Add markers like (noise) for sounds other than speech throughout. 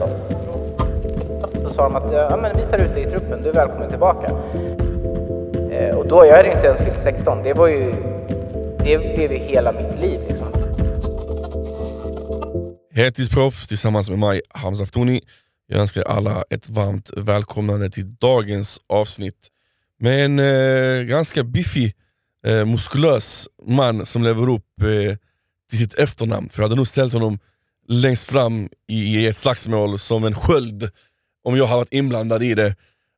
så. Då sa de att ja, men vi tar ut dig i truppen, du är välkommen tillbaka. Eh, och då, jag hade inte ens fyllt 16, det var ju, det blev ju hela mitt liv liksom. Heltidsproffs tillsammans med mig, Hamza Aftouni. Jag önskar alla ett varmt välkomnande till dagens avsnitt med en eh, ganska biffig, eh, muskulös man som lever upp eh, till sitt efternamn. För jag hade nog ställt honom längst fram i, ett slagsmål som en sköld om jag har varit inblandad i det.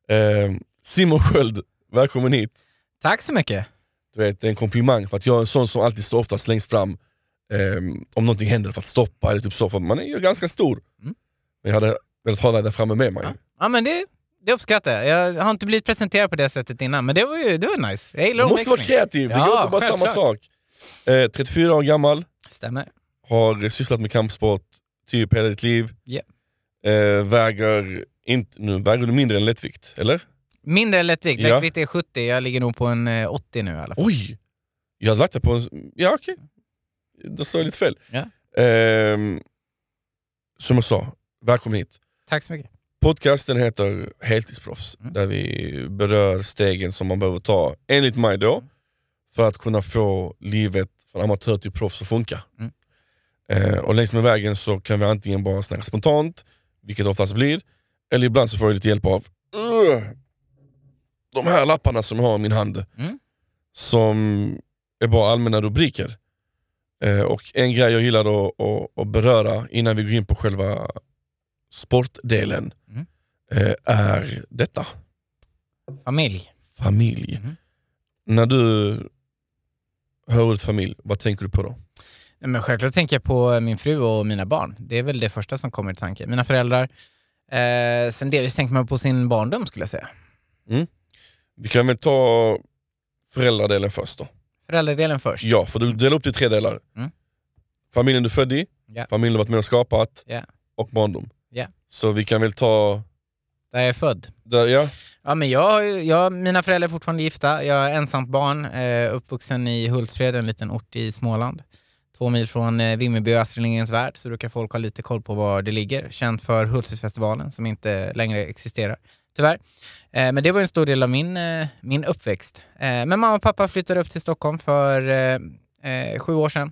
Eh, Simon Sköld, välkommen hit. Tack så mycket. Du vet, det är en komplimang för att jag är en sån som alltid står oftast längst fram eh, om någonting händer för att stoppa eller typ så, för man är ju ganska stor. Mm. Men jag hade velat ha dig där framme med mig. Ja, ja men det, det uppskattar jag. Jag har inte blivit presenterad på det sättet innan, men det var ju det var nice. Jag gillar Du måste vara kreativ, det Ja, går inte bara samma självklart. sak. Eh, 34 år gammal, Stämmer. Har sysslat med kampsport typ hela ditt liv. Ja. Eh, väger, inte, nu väger du mindre än lättvikt, eller? Mindre än lättvikt. Ja. Lättvikt är 70, jag ligger nog på en eh, 80 nu i alla fall. Oj! Jag hade lagt det på en... Ja okej, då sa jag lite fel. Ja. Ehm, som jag sa, välkommen hit. Tack så mycket. Podcasten heter Heltidsproffs, Mm. där vi berör stegen som man behöver ta, enligt mig då, för att kunna få livet från amatör till proffs att funka. Mm. Eh, och längs med vägen så kan vi antingen bara snacka spontant, vilket det oftast blir, eller ibland så får jag lite hjälp av "Ugh, de här lapparna som jag har i min hand, Mm. som är bara allmänna rubriker. Eh, och en grej jag gillar att, att, att beröra innan vi går in på själva sportdelen Mm. eh, är detta. Familj. Familj. Mhm. När du hör ordet familj, vad tänker du på då? Men självklart tänker jag på min fru och mina barn. Det är väl det första som kommer i tanke. Mina föräldrar. Eh, sen delvis tänker man på sin barndom skulle jag säga. Vi kan väl ta föräldradelen först då. Föräldradelen först. Ja, för du delar upp det i tre delar. Mm. Familjen du är född i, Ja. familjen du varit med och skapat Ja. och barndom. Ja. Så vi kan väl ta... Där jag är född. Där, ja. Ja, men jag, jag, mina föräldrar är fortfarande gifta. Jag är ensamt barn, eh, uppvuxen i Hultsfred, en liten ort i Småland. Två mil från eh, Vimmerby och Astrid Lindgrens Värld, så brukar folk ha lite koll på var det ligger. Känt för Hultsfredsfestivalen, som inte längre existerar, tyvärr. Eh, men det var en stor del av min, eh, min uppväxt. Eh, men mamma och pappa flyttade upp till Stockholm för eh, eh, sju år sedan.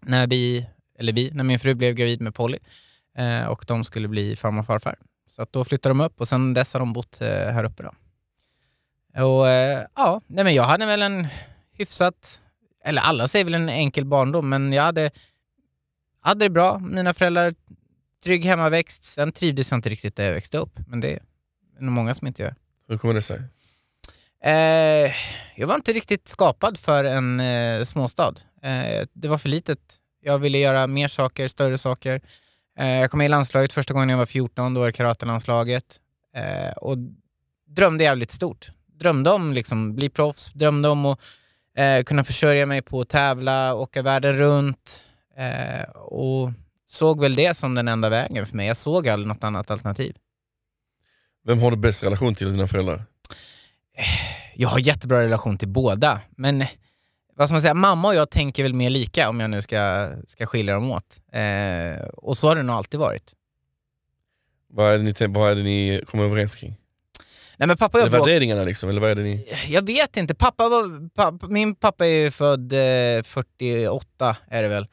När vi, eller vi, när min fru blev gravid med Polly. Och de skulle bli farmor och farfar. Så att då flyttade de upp och sen dess har de bott här uppe. Då. Och ja, nej men jag hade väl en hyfsat, eller alla säger väl en enkel barndom, men jag hade, hade det bra. Mina föräldrar, trygg hemmaväxt. Sen trivdes jag inte riktigt där jag växte upp, men det är nog många som inte gör. Hur kommer det sig? Eh, jag var inte riktigt skapad för en eh, småstad. Eh, det var för litet. Jag ville göra mer saker, större saker. Eh, jag kom med i landslaget första gången jag var 14, då var det karatelandslaget. Eh, och drömde jävligt stort. Drömde om liksom bli proffs, drömde om att eh, kunna försörja mig på att tävla, åka världen runt. Eh, och såg väl det som den enda vägen för mig. Jag såg aldrig något annat alternativ. Vem har du bäst relation till dina föräldrar? Jag har jättebra relation till båda, men vad ska man säga, mamma och jag tänker väl mer lika om jag nu ska, ska skilja dem åt. Eh, och så har det nog alltid varit. Vad är det ni, vad är det ni kommer överens kring? Nej, men pappa det bråk- värderingarna liksom, eller vad är det ni... Jag vet inte. Pappa var, pappa, min pappa är ju född eh, 48, är det väl.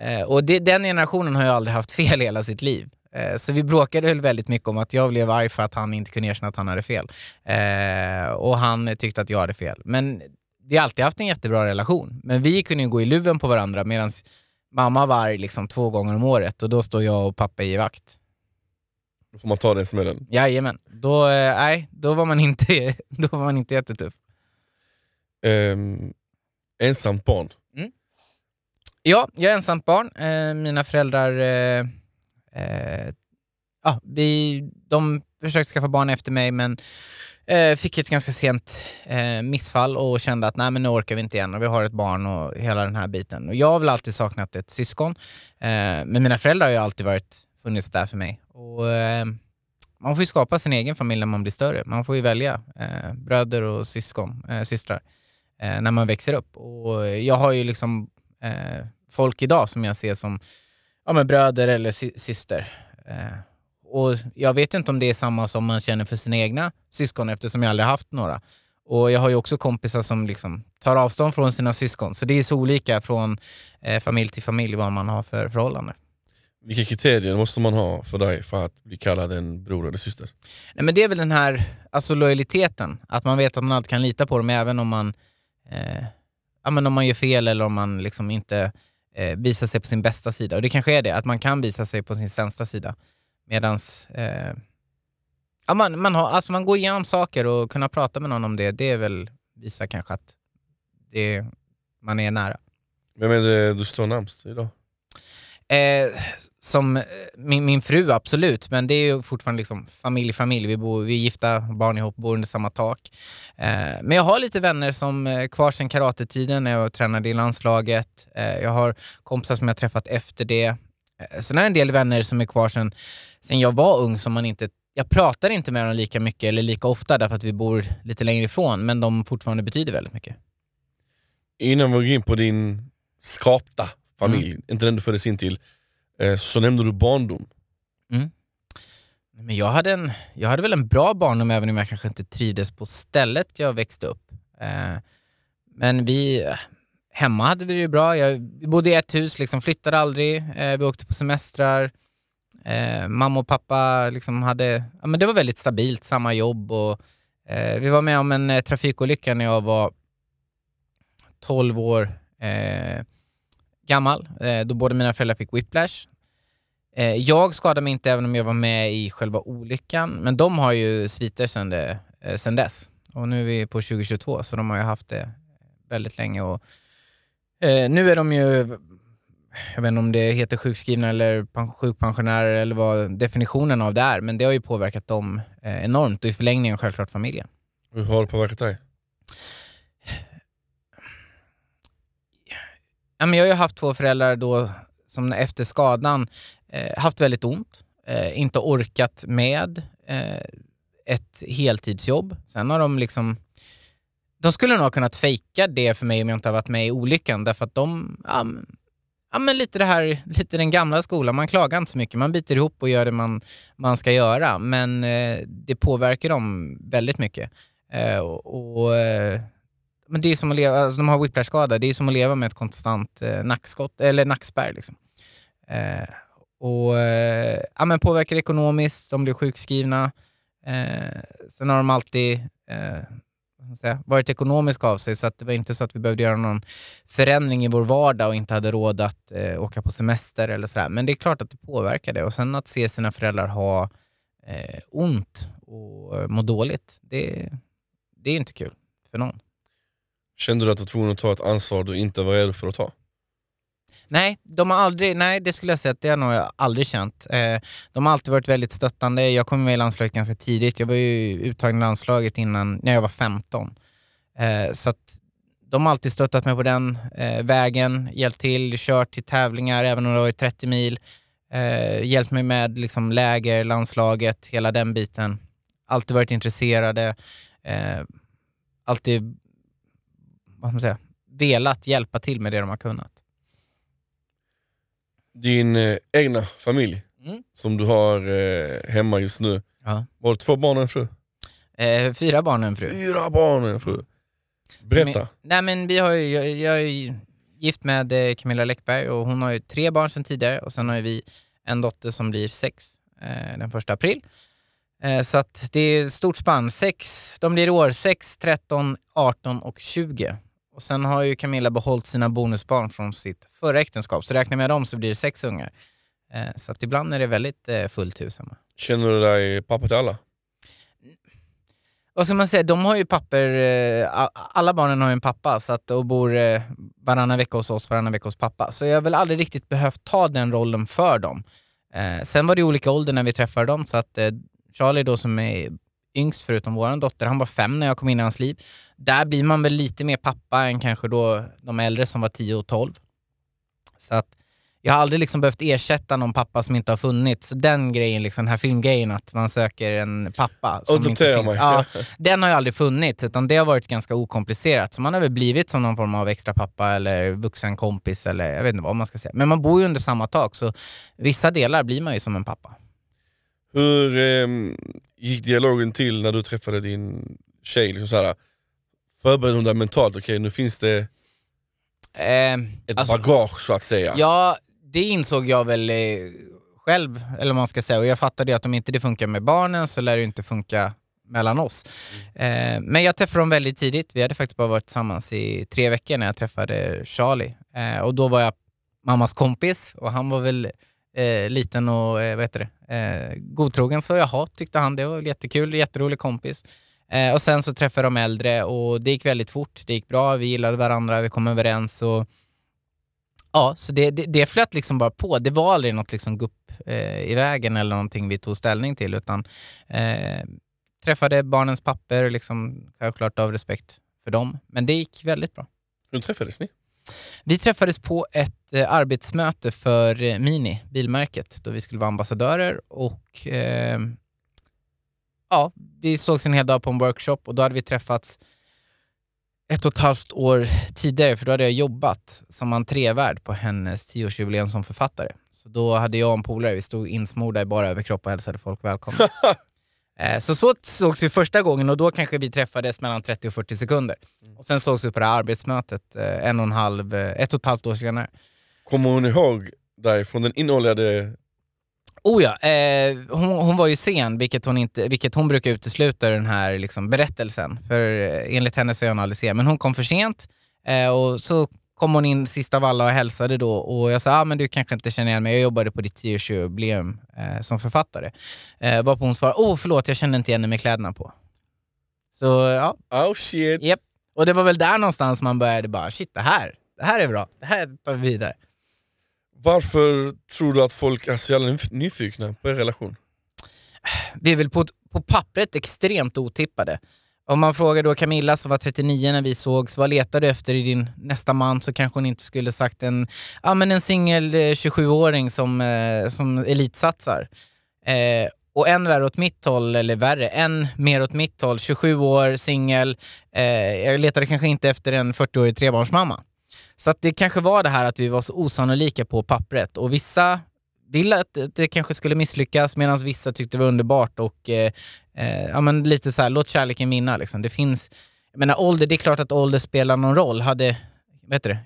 Eh, och det, den generationen har ju aldrig haft fel hela sitt liv. Eh, så vi bråkade väl väldigt mycket om att jag blev arg för att han inte kunde erkänna att han hade fel. Eh, och han tyckte att jag hade fel. Men vi har alltid haft en jättebra relation. Men vi kunde ju gå i luven på varandra medan mamma var arg liksom två gånger om året och då står jag och pappa i vakt. Då får man ta den smällen. Jajamän. Då, eh, då var man inte, (laughs) då var man inte jättetuff. Ehm, ensamt barn. Ja, jag är ensamt barn. Eh, mina föräldrar eh, eh, ja, vi, de försökte skaffa barn efter mig men eh, fick ett ganska sent eh, missfall och kände att nej men nu orkar vi inte igen och vi har ett barn och hela den här biten. Och jag har väl alltid saknat ett syskon. Eh, men mina föräldrar har ju alltid varit, funnits där för mig. Och, eh, man får ju skapa sin egen familj när man blir större. Man får ju välja eh, bröder och syskon, eh, systrar eh, när man växer upp. Och jag har ju liksom eh, folk idag som jag ser som ja, men bröder eller sy- syster. Eh, och jag vet inte om det är samma som man känner för sina egna syskon eftersom jag aldrig haft några. Och jag har ju också kompisar som liksom tar avstånd från sina syskon. Så det är så olika från eh, familj till familj vad man har för förhållande. Vilka kriterier måste man ha för dig för att bli kallad en bror eller syster? Nej, men det är väl den här alltså lojaliteten, att man vet att man alltid kan lita på dem även om man, eh, ja, men om man gör fel eller om man liksom inte eh, visar sig på sin bästa sida. Och det kanske är det, att man kan visa sig på sin sämsta sida. Medans eh, ja, man, man, har, alltså man går igenom saker och kunna prata med någon om det, det är väl visa kanske att det, man är nära. Vem är det du står närmst idag? Eh, som eh, min, min fru, absolut. Men det är ju fortfarande liksom familj, familj. Vi, bor, vi är gifta, barn ihop, bor under samma tak. Eh, men jag har lite vänner som är kvar sedan karatetiden när jag tränade i landslaget. Eh, jag har kompisar som jag träffat efter det. Eh, sen har jag en del vänner som är kvar sedan, sedan jag var ung som man inte jag pratar inte med dem lika mycket eller lika ofta därför att vi bor lite längre ifrån, men de fortfarande betyder väldigt mycket. Innan vi går in på din skapta familj, mm. inte den du föddes in till, eh, så nämnde du barndom. Mm. Men jag, hade en, jag hade väl en bra barndom även om jag kanske inte trivdes på stället jag växte upp. Eh, men vi, hemma hade vi det bra. Jag, bodde i ett hus, liksom, flyttade aldrig. Eh, vi åkte på semestrar. mamma och pappa liksom hade, ja, men det var väldigt stabilt, samma jobb. Och, vi var med om en trafikolycka när jag var 12 år gammal, eh, då båda mina föräldrar fick whiplash. Eh, jag skadade mig inte även om jag var med i själva olyckan, men de har ju sviter sedan, det, eh, sedan dess. Och nu är vi på 2022, så de har ju haft det väldigt länge. Och, nu är de ju, jag vet inte om det heter sjukskrivna eller sjukpensionärer eller vad definitionen av det är, men det har ju påverkat dem enormt och i förlängningen självklart familjen. Hur har det påverkat dig? Ja, men jag har ju haft två föräldrar då som efter skadan eh, haft väldigt ont, eh, inte orkat med eh, ett heltidsjobb. Sen har de liksom de skulle nog ha kunnat fejka det för mig om jag inte har varit med i olyckan därför att de, ja, ja men lite det här, lite den gamla skolan, man klagar inte så mycket, man biter ihop och gör det man, man ska göra. Men eh, det påverkar dem väldigt mycket. Eh, och, och eh, men det är som att leva, alltså de har whiplash-skada, det är som att leva med ett konstant eh, nackskott, eller nackspärr. Liksom. Eh, och eh, ja, men påverkar ekonomiskt, de blir sjukskrivna. Eh, sen har de alltid eh, säga, varit ekonomiska av sig, så att det var inte så att vi behövde göra någon förändring i vår vardag och inte hade råd att eh, åka på semester eller sådär. Men det är klart att det påverkar det. Och sen att se sina föräldrar ha eh, ont och må dåligt, det, det är inte kul för någon. Kände du att du var tvungen att ta ett ansvar du inte var redo för att ta? Nej, de har aldrig, nej det skulle jag säga att det har nog jag aldrig känt. Eh, de har alltid varit väldigt stöttande. Jag kom med i landslaget ganska tidigt. Jag var ju uttagen i landslaget innan, när jag var 15. Eh, så att de har alltid stöttat mig på den eh, vägen, hjälpt till, kört till tävlingar även om det var 30 mil. Eh, hjälpt mig med liksom, läger, landslaget, hela den biten. Alltid varit intresserade. Eh, alltid vad man säga, velat hjälpa till med det de har kunnat. Din eh, egna familj, mm. som du har eh, hemma just nu. Ja. Var det två barn och en fru? Eh, fyra barn och en fru. Fyra barn och en fru. Berätta. Är, nej men vi har ju, jag, jag är gift med eh, Camilla Läckberg och hon har ju tre barn sedan tidigare och sen har vi en dotter som blir sex eh, den första april. Eh, så det är stort spann. Sex, de blir år 6, 13, 18 och 20. Och sen har ju Camilla behållit sina bonusbarn från sitt förra äktenskap, så räknar med dem så blir det sex ungar. Eh, så att ibland är det väldigt eh, fullt hus hemma. Känner du dig pappa till alla? Vad ska man säga, de har ju papper, eh, alla barnen har ju en pappa så att, och bor eh, varannan vecka hos oss, varannan vecka hos pappa. Så jag har väl aldrig riktigt behövt ta den rollen för dem. Eh, sen var det olika ålder när vi träffade dem, så att Charlie då som är yngst förutom vår dotter, han var fem när jag kom in i hans liv. Där blir man väl lite mer pappa än kanske då de äldre som var 10 och 12. Så att jag har aldrig liksom behövt ersätta någon pappa som inte har funnits. Den grejen, liksom, den här filmgrejen att man söker en pappa som inte finns. Ja, (laughs) den har ju aldrig funnits, utan det har varit ganska okomplicerat. Så man har väl blivit som någon form av extra pappa eller vuxen kompis eller jag vet inte vad man ska säga. Men man bor ju under samma tak, så vissa delar blir man ju som en pappa. Hur ehm, gick dialogen till när du träffade din tjej? Liksom förberedde hon dig mentalt? Okej, nu finns det Eh, ett alltså, bagage så att säga. Ja, det insåg jag väl eh, själv, eller man ska säga. Och jag fattade att om inte det funkar med barnen så lär det inte funka mellan oss. Eh, men jag träffade dem väldigt tidigt. Vi hade faktiskt bara varit tillsammans i tre veckor när jag träffade Charlie. Eh, och då var jag mammas kompis och han var väl eh, liten och eh, vad heter det, eh, godtrogen. Så jaha, tyckte han. Det var jättekul, jätterolig kompis. Eh, och sen så träffade de äldre och det gick väldigt fort. Det gick bra, vi gillade varandra, vi kom överens. Och, ja, så det, det, det flöt liksom bara på. Det var aldrig något liksom gupp eh, i vägen eller någonting vi tog ställning till utan eh, träffade barnens papper, liksom, självklart av respekt för dem. Men det gick väldigt bra. Hur träffades ni? Vi träffades på ett eh, arbetsmöte för eh, Mini, bilmärket, då vi skulle vara ambassadörer och eh, ja, vi sågs en hel dag på en workshop och då hade vi träffats ett och ett halvt år tidigare, för då hade jag jobbat som entrévärd på hennes tioårsjubileum som författare. Så då hade jag och en polare, vi stod insmorda i bara överkropp och hälsade folk välkomna. (laughs) Eh, Så så sågs vi första gången och då kanske vi träffades mellan 30 och 40 sekunder. Och sen sågs vi på det här arbetsmötet eh, en och en halv, eh, ett och ett halvt år senare. Kommer hon ihåg dig från den inåldrande... Oh ja, eh, hon, hon var ju sen, vilket hon, inte, vilket hon brukar utesluta den här liksom, berättelsen. För enligt henne så är hon aldrig sen. Men hon kom för sent eh, och så kom hon in sista av alla och hälsade då och jag sa ah, men du kanske inte känner igen mig, jag jobbade på ditt tioårsjubileum eh, som författare. Eh, varpå hon svarade oh förlåt, jag kände inte igen dig med kläderna på. Så ja, Oh shit! Japp. Och det var väl där någonstans man började bara, shit det här, det här är bra, det här tar vi vidare. Varför tror du att folk är så jävla nyf- nyfikna på er relation? Vi är väl på, på pappret extremt otippade. Om man frågar då Camilla som var 39 när vi sågs, vad letar du efter i din nästa man? Så kanske hon inte skulle sagt en, ja, men en singel eh, 27-åring som, eh, som elitsatsar. Eh, och än värre åt mitt håll, eller värre, än mer åt mitt håll, 27 år, singel. Eh, jag letade kanske inte efter en 40-årig trebarnsmamma. Så att det kanske var det här att vi var så osannolika på pappret och vissa ville att det kanske skulle misslyckas medan vissa tyckte det var underbart och eh, eh, ja, men lite så här, låt kärleken vinna. Liksom. Det finns, jag menar ålder, det är klart att ålder spelar någon roll. Hade, vet du?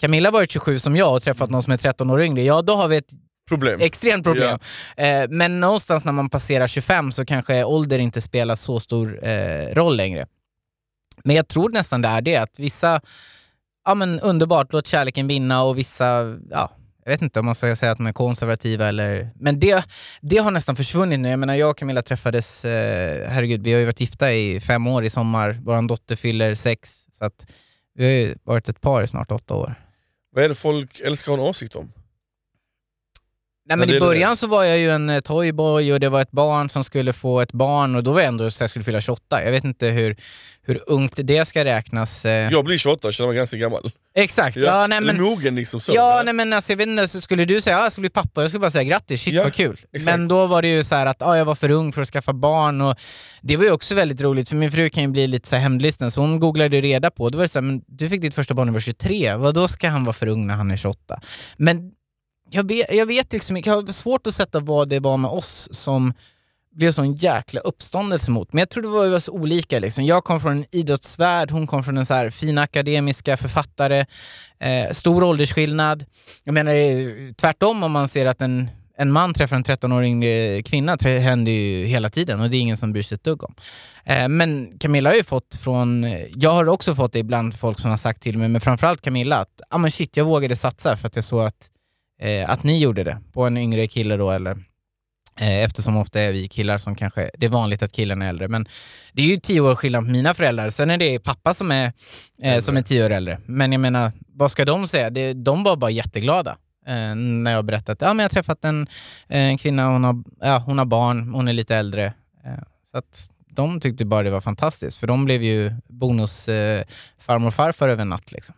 Camilla varit 27 som jag och träffat någon som är 13 år yngre, ja då har vi ett Problem? extremt problem. Eh, men någonstans när man passerar 25 så kanske ålder inte spelar så stor eh, roll längre. Men jag tror nästan det är det, att vissa, ja men underbart, låt kärleken vinna och vissa, ja, jag vet inte om man ska säga att de är konservativa eller... Men det, det har nästan försvunnit nu. Jag menar, jag och Camilla träffades, eh, herregud, vi har ju varit gifta i fem år i sommar. Vår dotter fyller sex. Så att vi har ju varit ett par i snart åtta år. Vad är det folk älskar att ha en åsikt om? Nej, men det I är det. början så var jag ju en eh, toyboy och det var ett barn som skulle få ett barn och då var jag ändå så jag skulle fylla 28. Jag vet inte hur, hur ungt det ska räknas. eh. Jag blir 28 och känner mig ganska gammal. Exakt, ja, nej, Eller men, mogen liksom så. Ja, nej, men alltså, jag vet inte, så skulle du säga att jag skulle bli pappa, jag skulle bara säga grattis, shit Ja, vad kul. exakt. Men då var det ju så att ah, jag var för ung för att skaffa barn och det var ju också väldigt roligt för min fru kan ju bli lite så här hemlysten så hon googlade reda på, då var det så här, men du fick ditt första barn när du var 23, vad då ska han vara för ung när han är 28? Men jag vet, jag vet liksom, jag har svårt att sätta vad det var med oss som blev sån jäkla uppståndelse mot. Men jag tror det var, vi var så olika. Liksom. Jag kom från en idrottsvärld, hon kom från en så här fina akademiska författare. Eh, stor åldersskillnad. Jag menar eh, tvärtom om man ser att en, en man träffar en 13-åring eh, kvinna, det händer ju hela tiden och det är ingen som bryr sig ett dugg om. Eh, men Camilla har ju fått från, eh, jag har också fått det ibland folk som har sagt till mig, men framförallt Camilla, att ah, men shit, jag vågade satsa för att jag såg att, eh, att ni gjorde det på en yngre kille då eller Eh, Eftersom ofta är vi killar som kanske, det är vanligt att killen är äldre. Men det är ju tio år skillnad på mina föräldrar. Sen är det pappa som är, eh, som är tio år äldre. Men jag menar, vad ska de säga? Det, de var bara jätteglada. Eh, när jag berättade att ja, men jag har träffat en, en kvinna, hon har, ja, hon har barn, hon är lite äldre. Eh, så att de tyckte bara det var fantastiskt, för de blev ju bonus eh, och farfar över en natt. Liksom.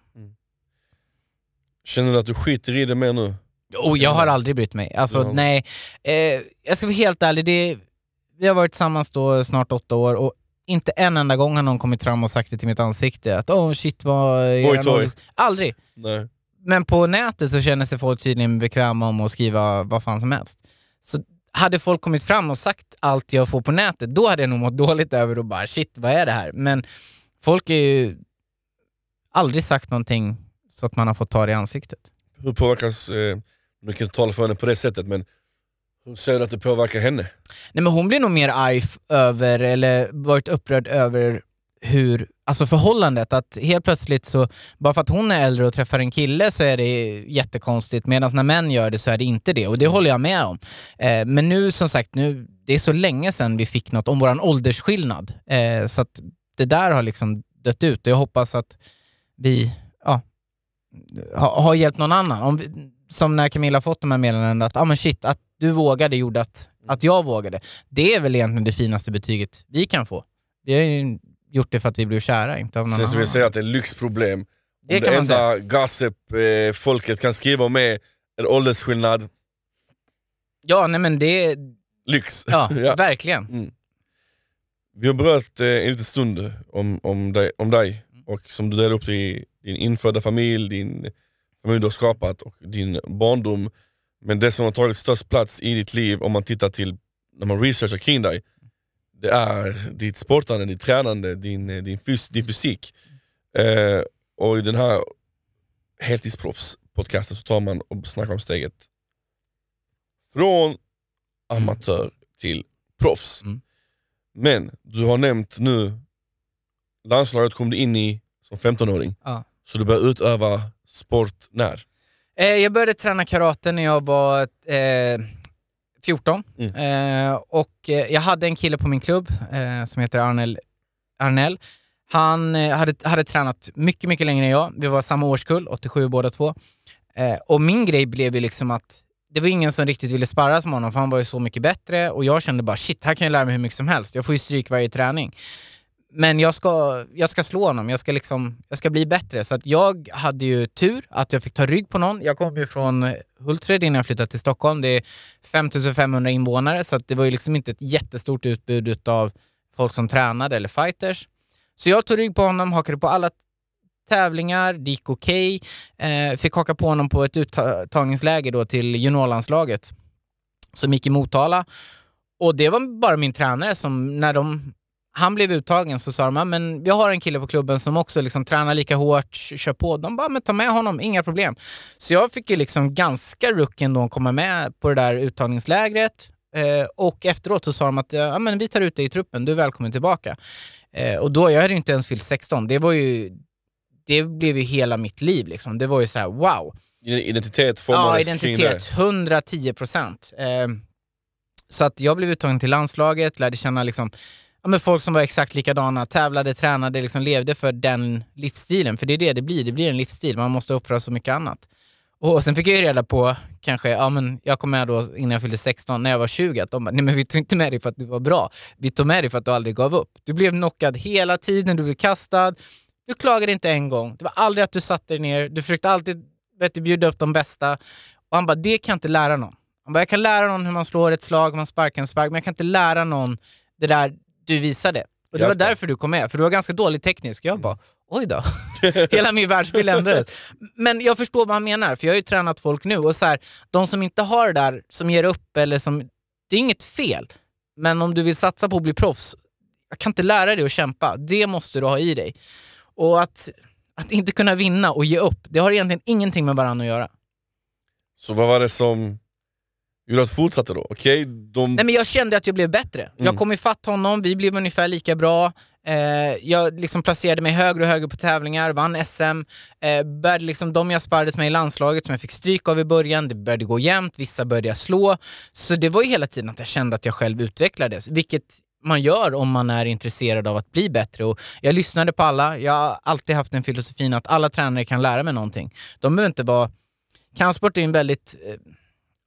Känner du att du skiter i det mer nu? Oh, jag har aldrig brytt mig. Alltså Ja. nej. Eh, jag ska vara helt ärlig, det, vi har varit tillsammans då snart åtta år och inte en enda gång har någon kommit fram och sagt det till mitt ansikte att åh oh, shit vad... Oj, ålder-" Aldrig. Nej. Men på nätet så känner sig folk tydligen bekväma om att skriva vad fan som helst. Så hade folk kommit fram och sagt allt jag får på nätet, då hade jag nog mått dåligt över och bara shit, vad är det här? Men folk har ju aldrig sagt någonting så att man har fått ta det i ansiktet. Hur påverkas, eh, du kan inte tala för henne på det sättet, men ser du att det påverkar henne? Nej men hon blir nog mer arg över, eller varit upprörd över hur, alltså förhållandet, att helt plötsligt så, bara för att hon är äldre och träffar en kille så är det jättekonstigt, medan när män gör det så är det inte det, och det håller jag med om. Eh, men nu som sagt, nu, det är så länge sedan vi fick något om våran åldersskillnad, eh, så att det där har liksom dött ut, och jag hoppas att vi, ja, har, har hjälpt någon annan. Om vi, som när Camilla fått de här meddelandena, att ah, men shit, att du vågade gjorde att, att jag vågade. Det är väl egentligen det finaste betyget vi kan få. Vi har ju gjort det för att vi blev kära, inte av någon Sen så vill annan. jag säga att det är lyxproblem. Det det enda gossip eh, kan skriva om är en åldersskillnad, Ja, nej men det är, lyx. ja, (laughs) Ja. verkligen. Vi har berört eh, en liten stund om, om, dig, om dig och som du delar upp det i din infödda familj, din familj du har skapat och din barndom. Men det som har tagit störst plats i ditt liv om man tittar till när man researchar kring dig, det är ditt sportande, ditt tränande, din, eh, din, fys, din fysik. Eh, och i den här heltidsproffs-podcasten så tar man och snackar om steget från amatör till proffs. Mm. Men du har nämnt nu, landslaget kom du in i som 15-åring. Ja. Så du började utöva sport när? Eh, jag började träna karate när jag var eh, 14. Mm. Eh, och eh, jag hade en kille på min klubb eh, som heter Arnel, Arnell. Han eh, hade, hade tränat mycket, mycket längre än jag. Vi var samma årskull, 87 båda två. Och min grej blev ju liksom att det var ingen som riktigt ville sparras med honom för han var ju så mycket bättre och jag kände bara shit, här kan jag lära mig hur mycket som helst. Jag får ju stryk varje träning. Men jag ska, jag ska slå honom, jag ska, liksom, jag ska bli bättre. Så att jag hade ju tur att jag fick ta rygg på någon. Jag kom ju från Hultsfred innan jag flyttade till Stockholm. Det är 5500 invånare så att det var ju liksom inte ett jättestort utbud av folk som tränade eller fighters. Så jag tog rygg på honom, hakade på alla tävlingar, det gick okej. Eh, fick haka på honom på ett uttagningsläger då till juniorlandslaget som gick i Motala. Och det var bara min tränare som, när de, han blev uttagen så sa de "Ja, men vi har en kille på klubben som också liksom tränar lika hårt, kör på. De bara, men ta med honom, inga problem. Så jag fick ju liksom ganska rucken då komma med på det där uttagningslägret. Eh, och efteråt så sa de att ja, men vi tar ut dig i truppen, du är välkommen tillbaka. Eh, och då, jag hade ju inte ens fyllt 16, det var ju det blev ju hela mitt liv. Liksom. Det var ju så här: wow. Identitet Ja, formades det. identitet. 110 procent. Eh, så att jag blev uttagen till landslaget, lärde känna liksom, ja, men folk som var exakt likadana, tävlade, tränade, liksom levde för den livsstilen. För det är det det blir, det blir en livsstil. Man måste offra så mycket annat. Och sen fick jag ju reda på, kanske, ja men jag kom med då innan jag fyllde 16, när jag var 20, att de bara, nej men vi tog inte med dig för att du var bra. Vi tog med dig för att du aldrig gav upp. Du blev knockad hela tiden, du blev kastad. Du klagade inte en gång. Det var aldrig att du satte dig ner. Du försökte alltid vet du, bjuda upp de bästa. Och han bara, det kan jag inte lära någon. Han bara, jag kan lära någon hur man slår ett slag, hur man sparkar en spark, men jag kan inte lära någon det där du visade. Och det var därför du kom med, för du var ganska dålig teknisk. Jag bara, oj då. (laughs) Hela min världsbild ändrades. Men jag förstår vad han menar, för jag har ju tränat folk nu och så här, de som inte har det där, som ger upp eller som... Det är inget fel. Men om du vill satsa på att bli proffs, jag kan inte lära dig att kämpa. Det måste du ha i dig. Och att, att inte kunna vinna och ge upp, det har egentligen ingenting med varandra att göra. Så vad var det som att du fortsatte då? Okej, de... Nej, men jag kände att jag blev bättre. Jag Mm. kom ifatt honom, vi blev ungefär lika bra. Eh, jag liksom placerade mig högre och högre på tävlingar, vann SM. Eh, började liksom, de jag sparrades med i landslaget som jag fick stryk av i början, det började gå jämnt, vissa började jag slå. Så det var ju hela tiden att jag kände att jag själv utvecklades, vilket man gör om man är intresserad av att bli bättre. Och jag lyssnade på alla, jag har alltid haft den filosofin att alla tränare kan lära mig någonting. De behöver inte vara... Kampsport är en väldigt eh,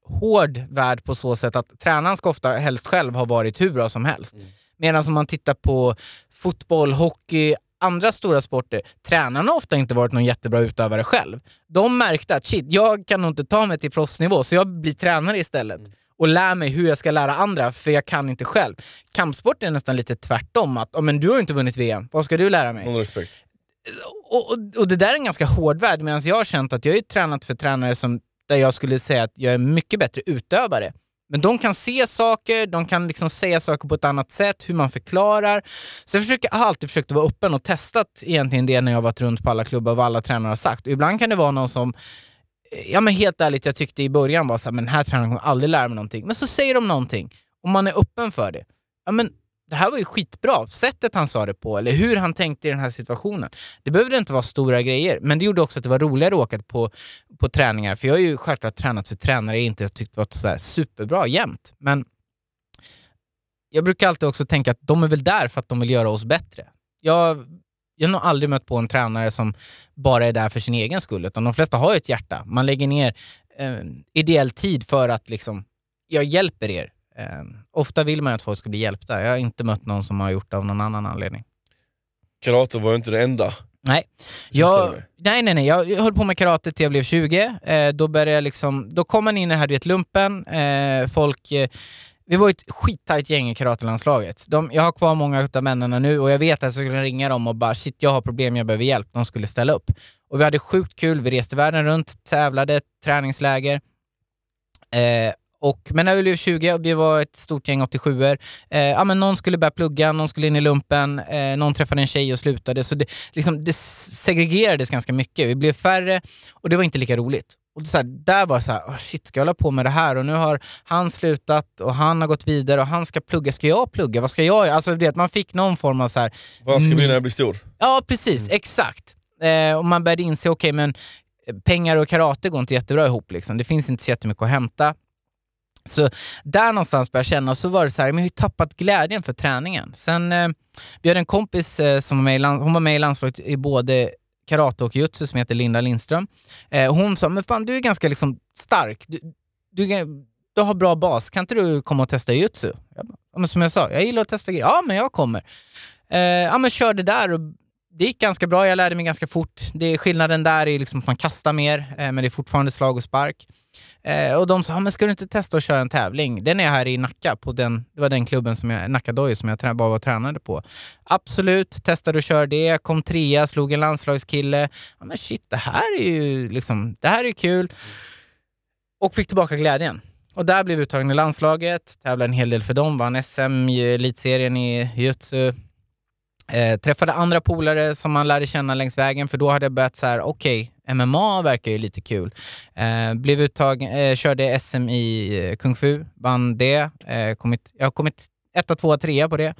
hård värld på så sätt att tränaren ska ofta helst själv ha varit hur bra som helst. Medan om man tittar på fotboll, hockey, andra stora sporter, tränarna har ofta inte varit någon jättebra utövare själv. De märkte att shit, jag kan nog inte ta mig till proffsnivå, så jag blir tränare istället. Och lär mig hur jag ska lära andra, för jag kan inte själv. Kampsport är nästan lite tvärtom, att "Ja, men du har ju inte vunnit VM, vad ska du lära mig? Någon respekt. och, och, och det där är en ganska hård värld, medan jag har känt att jag ju tränat för tränare som, där jag skulle säga att jag är mycket bättre utövare Men de kan se saker, de kan liksom säga saker på ett annat sätt, hur man förklarar. Så jag, försöker, jag har alltid försökt vara öppen och testat egentligen det när jag varit runt på alla klubbar, vad alla tränare har sagt. Och ibland kan det vara någon som, eh, ja men helt ärligt, jag tyckte i början var så här, men den här tränaren kommer aldrig lära mig någonting. Men så säger de någonting, och man är öppen för det. Ja men det här var ju skitbra, sättet han sa det på, eller hur han tänkte i den här situationen. Det behövde inte vara stora grejer, men det gjorde också att det var roligare att åka på, på träningar. För jag har ju självklart tränat för tränare jag inte tyckt varit så superbra jämt. Men jag brukar alltid också tänka att de är väl där för att de vill göra oss bättre. Jag, jag har nog aldrig mött på en tränare som bara är där för sin egen skull, utan de flesta har ju ett hjärta. Man lägger ner eh, ideell tid för att liksom, jag hjälper er Eh, ofta vill man att folk ska bli hjälpta. Jag har inte mött någon som har gjort det av någon annan anledning. Karate var ju inte det enda. Nej. Jag, nej, nej, nej. Jag höll på med karate till jag blev 20. Eh, då, började jag liksom, då kom man in i det här, du vet, lumpen. Eh, folk... Eh, vi var ett skittajt gäng i karatelandslaget. De, jag har kvar många av männen nu och jag vet att jag skulle ringa dem och bara shit, jag har problem, jag behöver hjälp. De skulle ställa upp. Och vi hade sjukt kul, vi reste världen runt, tävlade, träningsläger. Eh, och, men när vi blev 20, vi var ett stort gäng 87 er eh, ja, men Någon skulle börja plugga, någon skulle in i lumpen, eh, någon träffade en tjej och slutade. Så det, liksom, det segregerades ganska mycket. Vi blev färre och det var inte lika roligt. Och det, så här, där var så här, oh shit, ska jag hålla på med det här? Och nu har han slutat och han har gått vidare och han ska plugga. Ska jag plugga? Vad ska jag göra? Alltså, det, man fick någon form av så här... Vad ska bli när jag blir stor? Ja, precis. Mm. Exakt. Eh, och man började inse, okej, okay, men pengar och karate går inte jättebra ihop. Liksom. Det finns inte så jättemycket att hämta. Så där någonstans började jag känna, så var det så här, men jag har ju tappat glädjen för träningen. Sen, eh, vi hade en kompis eh, som var med i, land, hon var med i landslaget i både karate och jutsu som heter Linda Lindström. Eh, hon sa, men fan du är ganska liksom stark, du, du, du har bra bas, kan inte du komma och testa jutsu? Jag ja, men som jag sa, jag gillar att testa grejer. Ja, men jag kommer. Eh, ja, men kör det där och det gick ganska bra, jag lärde mig ganska fort. Det, skillnaden där är liksom att man kastar mer, eh, men det är fortfarande slag och spark. Eh, och de sa, men ska du inte testa att köra en tävling? Den är här i Nacka, på den, det var den klubben, som jag, Nacka Dojo, som jag trä, bara var tränade på. Absolut, testade att köra det, kom trea, slog en landslagskille. Ja, men shit, det här är ju liksom, det här är kul. Och fick tillbaka glädjen. Och där blev uttagen i landslaget, tävlade en hel del för dem, vann SM i elitserien i jutsu. Eh, träffade andra polare som man lärde känna längs vägen, för då hade jag börjat så här, okej, okay, MMA verkar ju lite kul. Eh, blev uttagen, eh, körde SM i eh, Kung Fu, vann det. Eh, kommit, jag har kommit etta, tvåa, trea på det.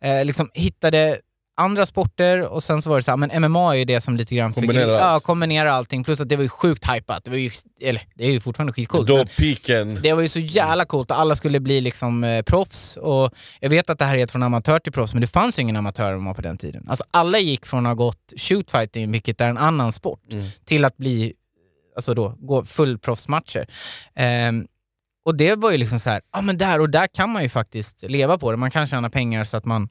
Eh, liksom hittade andra sporter och sen så var det så här, men MMA är ju det som lite grann kombinerar, ja, kombinerar allting. Plus att det var ju sjukt hypat. Det var ju, eller det är ju fortfarande skitcoolt. Då piken. Det var ju så jävla coolt och alla skulle bli liksom eh, proffs. Och jag vet att det här är från amatör till proffs, men det fanns ju ingen amatör på den tiden. Alltså alla gick från att ha gått shootfighting, vilket är en annan sport, mm. till att bli, alltså då, gå fullproffsmatcher. Um, och det var ju liksom så här, ja men där och där kan man ju faktiskt leva på det. Man kan tjäna pengar så att man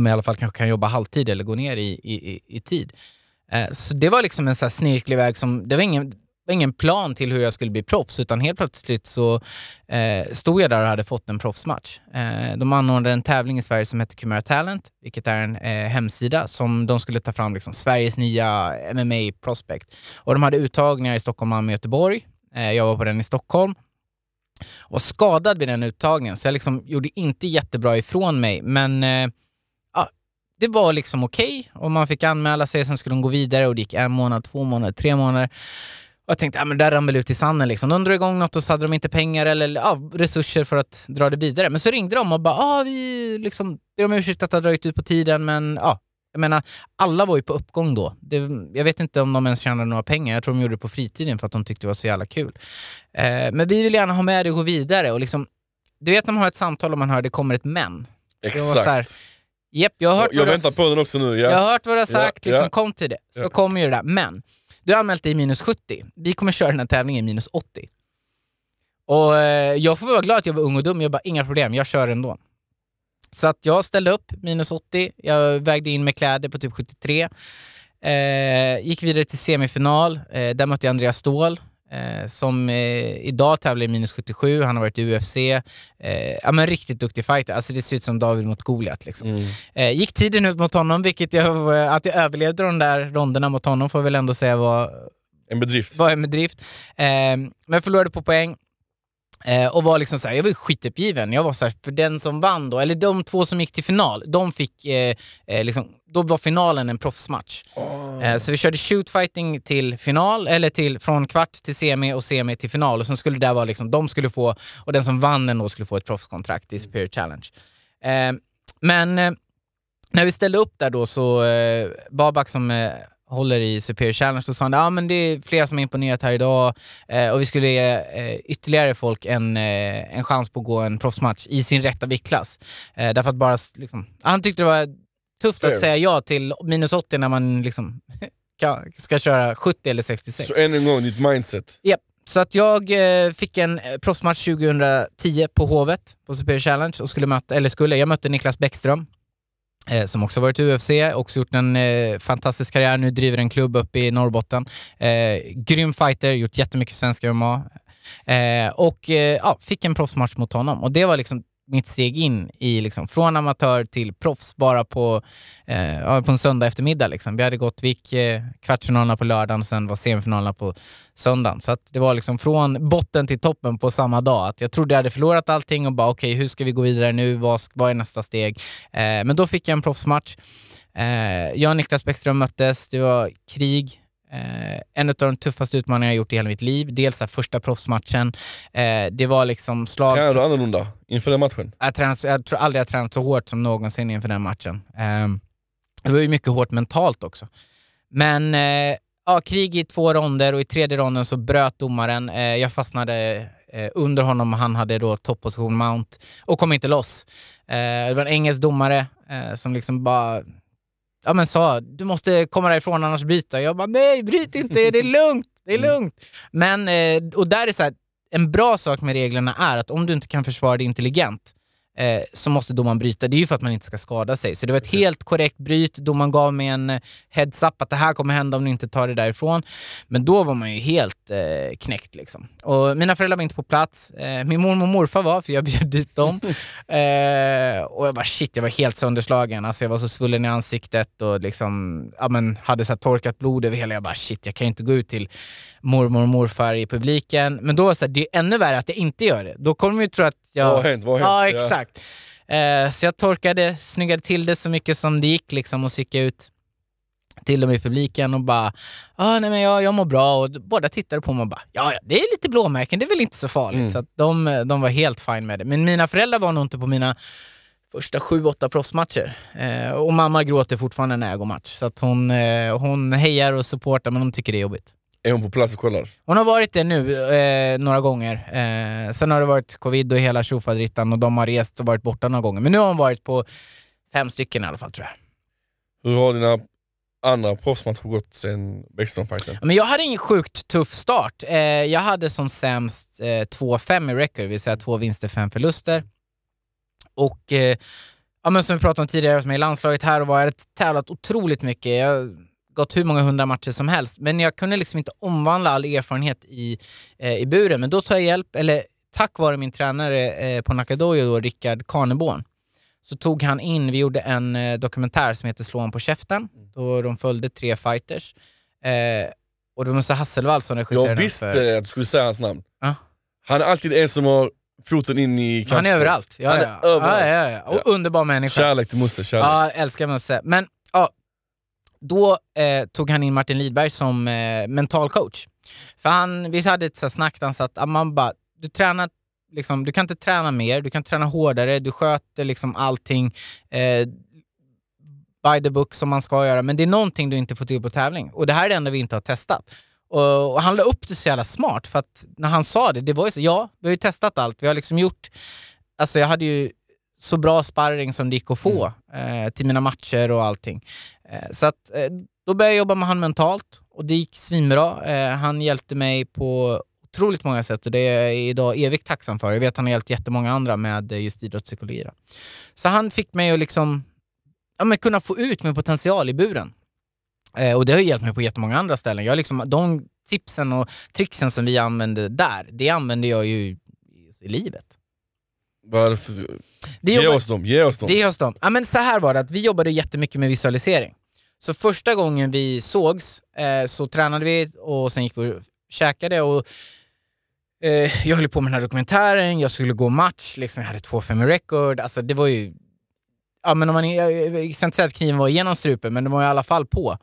men i alla fall kanske kan jobba halvtid eller gå ner i, i, i tid. Eh, så det var liksom en så här snirklig väg som, det var ingen, var ingen plan till hur jag skulle bli proffs, utan helt plötsligt så eh, stod jag där och hade fått en proffsmatch. Eh, de anordnade en tävling i Sverige som heter Kumara Talent, vilket är en eh, hemsida som de skulle ta fram liksom, Sveriges nya MMA prospect. Och de hade uttagningar i Stockholm, Malmö och Göteborg. Eh, jag var på den i Stockholm och skadad vid den uttagningen, så jag liksom gjorde inte jättebra ifrån mig, men eh, det var liksom okej okay, och man fick anmäla sig, sen skulle de gå vidare och det gick en månad, två månader, tre månader. Och jag tänkte, ja men det där rann väl ut i sanden liksom. De drog igång något och så hade de inte pengar eller ja, resurser för att dra det vidare. Men så ringde de och bara, ja vi liksom, ber om ursäkt att det har dragit ut på tiden men ja, jag menar, alla var ju på uppgång då. Det, jag vet inte om de ens tjänade några pengar. Jag tror de gjorde det på fritiden för att de tyckte det var så jävla kul. Eh, men vi vill gärna ha med det och gå vidare. Och liksom, du vet när man har ett samtal och man hör det kommer ett men. Exakt. Japp, jag har hört Jag, jag väntar på den också nu. Ja. Jag har hört vad du har sagt, ja, liksom, ja. kom till det. Så kommer ju det där. Men, du har anmält dig i minus 70. Vi kommer köra den här tävlingen i minus 80. Och eh, jag får vara glad att jag var ung och dum, jag bara inga problem, jag kör ändå. Så att jag ställde upp minus 80, jag vägde in med kläder på typ 73. Eh, gick vidare till semifinal, eh, där mötte jag Andreas Ståhl eh, som eh, idag tävlar i minus 77, han har varit i UFC. Eh, ja men riktigt duktig fighter, alltså det ser ut som David mot Goliat liksom. Mm. Eh, gick tiden ut mot honom, vilket jag, att jag överlevde de där ronderna mot honom får jag väl ändå säga var en bedrift. Var en bedrift. Eh, men förlorade på poäng. Eh, och var liksom så här, jag var skituppgiven. Jag var så här, för den som vann då, eller de två som gick till final, de fick, eh, eh, liksom, då var finalen en proffsmatch. Eh, så vi körde shootfighting till final, eller till, från kvart till semi och semi till final. Och sen skulle det där vara liksom, de skulle få, och den som vann den då skulle få ett proffskontrakt i Superior Challenge. Eh, men eh, när vi ställde upp där då så, Babak som håller i Superior Challenge, då sa han ah, men det är flera som har imponerat här idag eh, och vi skulle ge eh, ytterligare folk en, eh, en chans på att gå en proffsmatch i sin rätta viktklass. Därför att bara, liksom, han tyckte det var tufft att säga ja till minus 80 när man liksom (laughs) kan, ska köra 70 eller 66. Så än en gång, ditt mindset. Japp. Så att jag eh, fick en eh, proffsmatch 2010 på Hovet på Superior Challenge och skulle möta, eller skulle, jag mötte Niklas Bäckström eh, som också varit i UFC, också gjort en fantastisk karriär, nu driver en klubb uppe i Norrbotten. Eh, grym fighter, gjort jättemycket svensk MMA. Och ja, fick en proffsmatch mot honom och det var liksom mitt steg in i, liksom, från amatör till proffs bara på, eh, på en söndag eftermiddag. Liksom. Vi hade gått, vi gick eh, kvartsfinalerna på lördagen och sen var semifinalerna på söndagen. Så att det var liksom från botten till toppen på samma dag. Att jag trodde jag hade förlorat allting och bara okej, hur ska vi gå vidare nu? Vad, vad är nästa steg? Eh, men då fick jag en proffsmatch. Eh, jag och Niklas Bäckström möttes, det var krig. Eh, en av de tuffaste utmaningarna jag gjort i hela mitt liv. Dels här, första proffsmatchen. Eh, det var liksom slag... Tränar du annorlunda inför den matchen? Jag, tränat, jag tror aldrig jag tränat så hårt som någonsin inför den matchen. Ehm, det var ju mycket hårt mentalt också. Men eh, ja, krig i två ronder och i tredje ronden så bröt domaren. Eh, jag fastnade eh, under honom och han hade då topposition mount och kom inte loss. Eh, det var en engelsk domare eh, som liksom bara ja, men sa du måste komma därifrån annars bryta. Jag bara nej, bryt inte, det är lugnt, det är lugnt. Men, eh, och där är så här, en bra sak med reglerna är att om du inte kan försvara dig intelligent eh, så måste domaren bryta. Det är ju för att man inte ska skada sig. Så det var ett helt korrekt bryt. Domaren gav mig en eh, heads-up att det här kommer hända om ni inte tar det därifrån. Men då var man ju helt eh, knäckt liksom. Och mina föräldrar var inte på plats. Eh, min mormor och morfar var, för jag (laughs) bjöd dit dem. (laughs) Eh, och jag bara shit, jag var helt sönderslagen. Alltså jag var så svullen i ansiktet och liksom, ja, men, hade så här torkat blod över hela. Jag bara shit, jag kan ju inte gå ut till mormor och morfar i publiken. Men då så här, det är ännu värre att jag inte gör det. Då kommer de ju tro att jag... Vad har hänt? Vad har Ja, hänt? exakt. Eh, så jag torkade, snyggade till det så mycket som det gick liksom och så gick jag ut till dem i publiken och bara ah, nej men jag, jag mår bra och båda tittade på mig och bara ja, ja det är lite blåmärken, det är väl inte så farligt. Mm. Så att de, de var helt fine med det. Men mina föräldrar var nog inte på mina första sju, åtta proffsmatcher. Eh, och mamma gråter fortfarande när jag går match. Så att hon, eh, hon hejar och supportar men hon tycker det är jobbigt. Är hon på plats och kollar? Hon har varit det nu eh, några gånger. Eh, sen har det varit covid och hela tjofaderittan och de har rest och varit borta några gånger. Men nu har hon varit på fem stycken i alla fall tror jag. Hur har dina andra proffsmatcher gått sen Bäckström-fighten? Men jag hade ingen sjukt tuff start. Eh, jag hade som sämst eh, 2-5 i record, det vill säga två vinster, fem förluster. Och eh, ja, men som vi pratade om tidigare, som är i landslaget här och var, jag hade tävlat otroligt mycket. Jag har gått hur många hundra matcher som helst, men jag kunde liksom inte omvandla all erfarenhet i, eh, i buren. Men då tar jag hjälp, eller tack vare min tränare eh, på Nakadojo, då, Rickard Karneborn, så tog han in, vi gjorde en eh, dokumentär som heter Slå han på käften, då de följde tre fighters. Eh, och det var Musse Hasselvall som regisserade Jag visste för- att du skulle säga hans namn. Ja. Han är alltid en som har foten in i Han är kampsport. överallt. Ja, Han är ja. överallt. Ja, ja, ja. Och underbar människa. Kärlek till Musse, kärlek. Ja, älskar Musse. Men då eh, tog han in Martin Lidberg som eh, mental coach. För han, vi hade ett så snack där han sa att man bara, du tränar Liksom, du kan inte träna mer, du kan träna hårdare, du sköter liksom allting eh, by the book som man ska göra, men det är någonting du inte får till på tävling. Och det här är det enda vi inte har testat. Och, och han la upp det så jävla smart, för att när han sa det, det var ju så, ja, vi har ju testat allt, vi har liksom gjort, alltså jag hade ju så bra sparring som det gick att få eh, till mina matcher och allting. Eh, så att eh, då började jag jobba med han mentalt och det gick svinbra. Eh, han hjälpte mig på otroligt många sätt och det är jag idag evigt tacksam för. Jag vet att han har hjälpt jättemånga andra med eh, just idrottspsykologi. Så han fick mig att liksom, ja, men kunna få ut min potential i buren. Eh, och det har hjälpt mig på jättemånga andra ställen. Jag liksom, de tipsen och tricksen som vi använde där, det använder jag ju i livet. Vad är det för... Det Ge jobbar- oss dem, ge oss dem. är hos dem. Ja, men så här var det, att vi jobbade jättemycket med visualisering. Så första gången vi sågs eh, så tränade vi och sen gick vi och käkade och eh, jag höll på med den här dokumentären, jag skulle gå match, liksom, jag hade 2-5 i record. Alltså det var ju... Ja, men om man, jag, jag ska inte säga att kniven var genom strupen, men det var i alla fall på.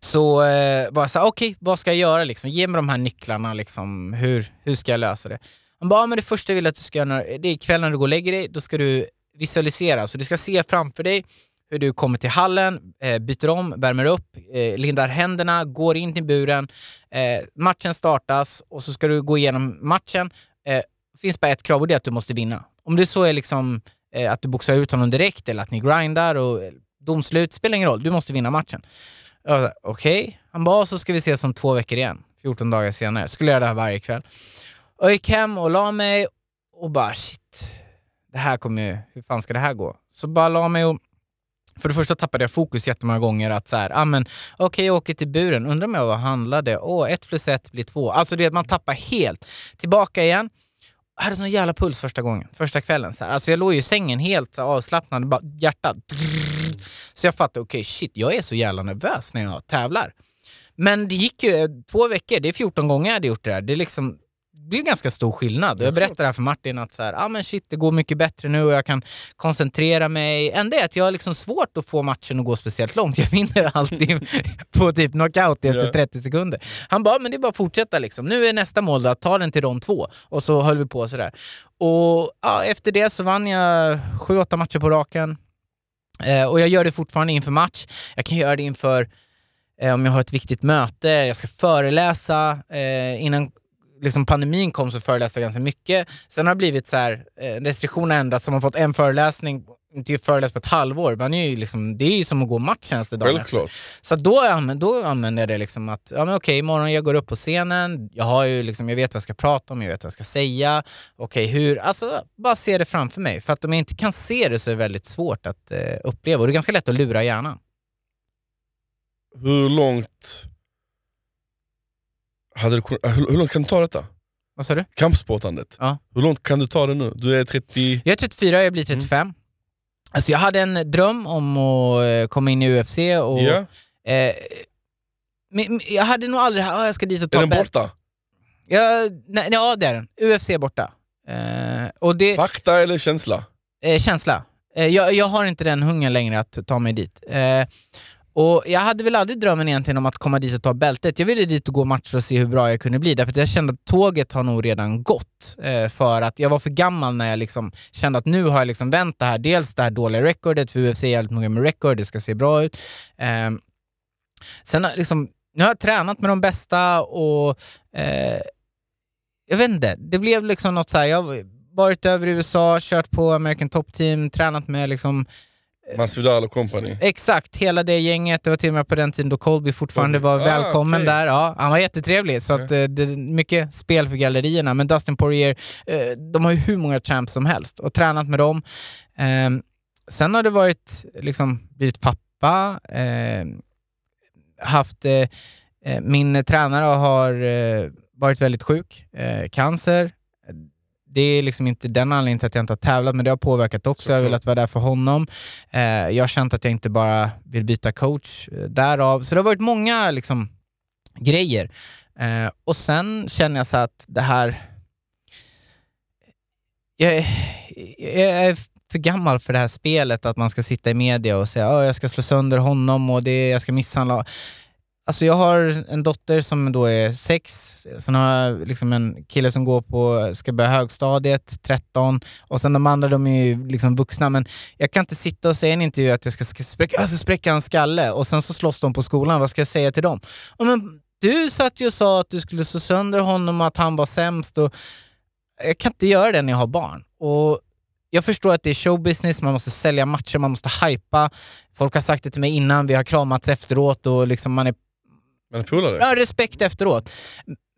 Så eh, var jag såhär, okej, okay, vad ska jag göra liksom? Ge mig de här nycklarna, liksom. hur, hur ska jag lösa det? Han bara, men det första jag vill att du ska göra, det är ikväll när du går och lägger dig, då ska du visualisera. Så du ska se framför dig hur du kommer till hallen, eh, byter om, värmer upp, eh, lindar händerna, går in till buren. Eh, matchen startas och så ska du gå igenom matchen. Eh, det finns bara ett krav och det är att du måste vinna. Om det så är liksom eh, att du boxar ut honom direkt eller att ni grindar och eh, domslut, spelar ingen roll. Du måste vinna matchen. Okej, okay. han bara, så ska vi ses om två veckor igen. 14 dagar senare. Skulle göra det här varje kväll. Och jag gick hem och la mig och bara shit, det här kommer ju, hur fan ska det här gå? Så bara la mig och för det första tappade jag fokus jättemånga gånger att så här, ah, men okej okay, jag åker till buren, undrar om jag vad handlade? Åh, oh, ett plus ett blir två. Alltså det man tappar helt. Tillbaka igen. Jag hade sån jävla puls första gången, första kvällen. Så här. Alltså jag låg ju i sängen helt avslappnad, bara hjärtat. Så jag fattade, okej okay, shit, jag är så jävla nervös när jag tävlar. Men det gick ju eh, två veckor, det är 14 gånger jag hade gjort det där. Det är liksom, det blir ganska stor skillnad. Jag berättade det här för Martin att så här, ah, men shit, det går mycket bättre nu och jag kan koncentrera mig. Enda är att jag har liksom svårt att få matchen att gå speciellt långt. Jag vinner alltid (laughs) på typ knockout efter yeah. 30 sekunder. Han bara, men det är bara att fortsätta liksom. Nu är nästa mål då, att ta den till rond två. Och så höll vi på sådär. Och ja, efter det så vann jag sju, åtta matcher på raken. Eh, och jag gör det fortfarande inför match. Jag kan göra det inför eh, om jag har ett viktigt möte, jag ska föreläsa eh, innan liksom pandemin kom så föreläste jag ganska mycket. Sen har det blivit så här, eh, restriktionerna ändrats, så man har fått en föreläsning, inte föreläst på ett halvår. Man är ju liksom, det är ju som att gå matchtjänst dagen Självklart. efter. Så då, då använder jag det liksom att, ja men okej, imorgon jag går upp på scenen, jag, har ju liksom, jag vet vad jag ska prata om, jag vet vad jag ska säga, okej hur, alltså bara se det framför mig. För att om jag inte kan se det så är det väldigt svårt att eh, uppleva och det är ganska lätt att lura hjärnan. Hur långt hade du, hur, hur långt kan du ta detta? Vad sa du? Kampsportandet. Ja. Hur långt kan du ta det nu? Du är 30... Jag är 34, jag blir 35. Mm. Alltså jag hade en dröm om att eh, komma in i UFC och... Ja. Eh, men, jag hade nog aldrig, oh, jag ska dit och ta Är den borta? Ja, nej, ja det är den. UFC är borta. Eh, och det, Fakta eller känsla? Eh, känsla. Eh, jag, jag har inte den hungern längre att ta mig dit. Och Jag hade väl aldrig drömmen egentligen om att komma dit och ta bältet. Jag ville dit och gå matcher och se hur bra jag kunde bli, därför att jag kände att tåget har nog redan gått. Eh, för att jag var för gammal när jag liksom kände att nu har jag liksom vänt det här. Dels det här dåliga recordet, för UFC är jävligt noga med record, det ska se bra ut. Eh, sen liksom, nu har jag tränat med de bästa och eh, jag vet inte, det blev liksom något så här, jag har varit över i USA, kört på American Top Team, tränat med liksom Masvidal och company? Exakt, hela det gänget. Det var till och med på den tiden då Colby fortfarande var ah, välkommen okay. där. Ja, han var jättetrevlig, så att, eh, det är mycket spel för gallerierna. Men Dustin Poirier, eh, de har ju hur många champs som helst och tränat med dem. Eh, sen har det varit, liksom, blivit pappa, haft... min tränare har varit väldigt sjuk, cancer det är liksom inte den anledningen till att jag inte har tävlat, men det har påverkat också. Jag har velat vara där för honom. Eh, jag har känt att jag inte bara vill byta coach eh, därav. Så det har varit många liksom, grejer. Eh, och sen känner jag så att det här... Jag, jag är för gammal för det här spelet, att man ska sitta i media och säga att oh, jag ska slå sönder honom och det, jag ska misshandla. Alltså jag har en dotter som då är sex, sen har jag liksom en kille som går på, ska börja högstadiet, 13, och sen de andra de är ju liksom vuxna. Men jag kan inte sitta och säga i en intervju att jag ska, ska, spräcka, jag ska spräcka en skalle och sen så slåss de på skolan, vad ska jag säga till dem? Och men, du satt ju och sa att du skulle slå sönder honom och att han var sämst. Och jag kan inte göra det när jag har barn. Och jag förstår att det är showbusiness, man måste sälja matcher, man måste hypa. Folk har sagt det till mig innan, vi har kramats efteråt och liksom man är men polare? Ja, respekt efteråt.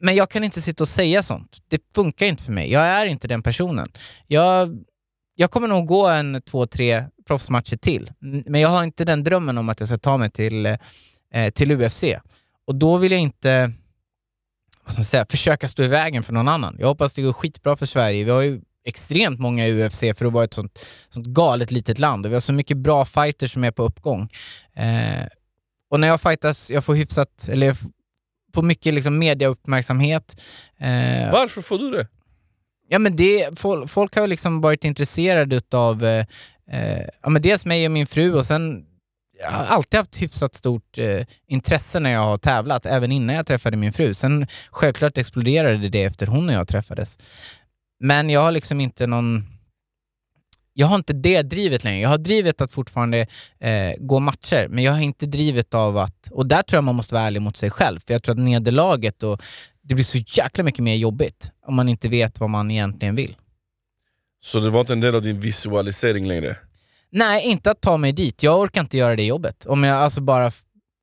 Men jag kan inte sitta och säga sånt. Det funkar inte för mig. Jag är inte den personen. Jag, jag kommer nog gå en två, tre proffsmatcher till, men jag har inte den drömmen om att jag ska ta mig till, eh, till UFC. Och då vill jag inte vad ska man säga, försöka stå i vägen för någon annan. Jag hoppas det går skitbra för Sverige. Vi har ju extremt många i UFC för att vara ett sånt, sånt galet litet land och vi har så mycket bra fighters som är på uppgång. Eh, och när jag fightas, jag får hyfsat, eller jag får mycket liksom, mediauppmärksamhet. Eh, Varför får du det? Ja, men det, folk, folk har liksom varit intresserade av eh, eh, ja, men dels mig och min fru och sen jag har alltid haft hyfsat stort eh, intresse när jag har tävlat, även innan jag träffade min fru. Sen självklart exploderade det efter hon och jag träffades. Men jag har liksom inte någon... Jag har inte det drivet längre. Jag har drivet att fortfarande eh, gå matcher, men jag har inte drivet av att... Och där tror jag man måste vara ärlig mot sig själv, för jag tror att nederlaget och det blir så jäkla mycket mer jobbigt om man inte vet vad man egentligen vill. Så det var inte en del av din visualisering längre? Nej, inte att ta mig dit. Jag orkar inte göra det jobbet. Om jag alltså bara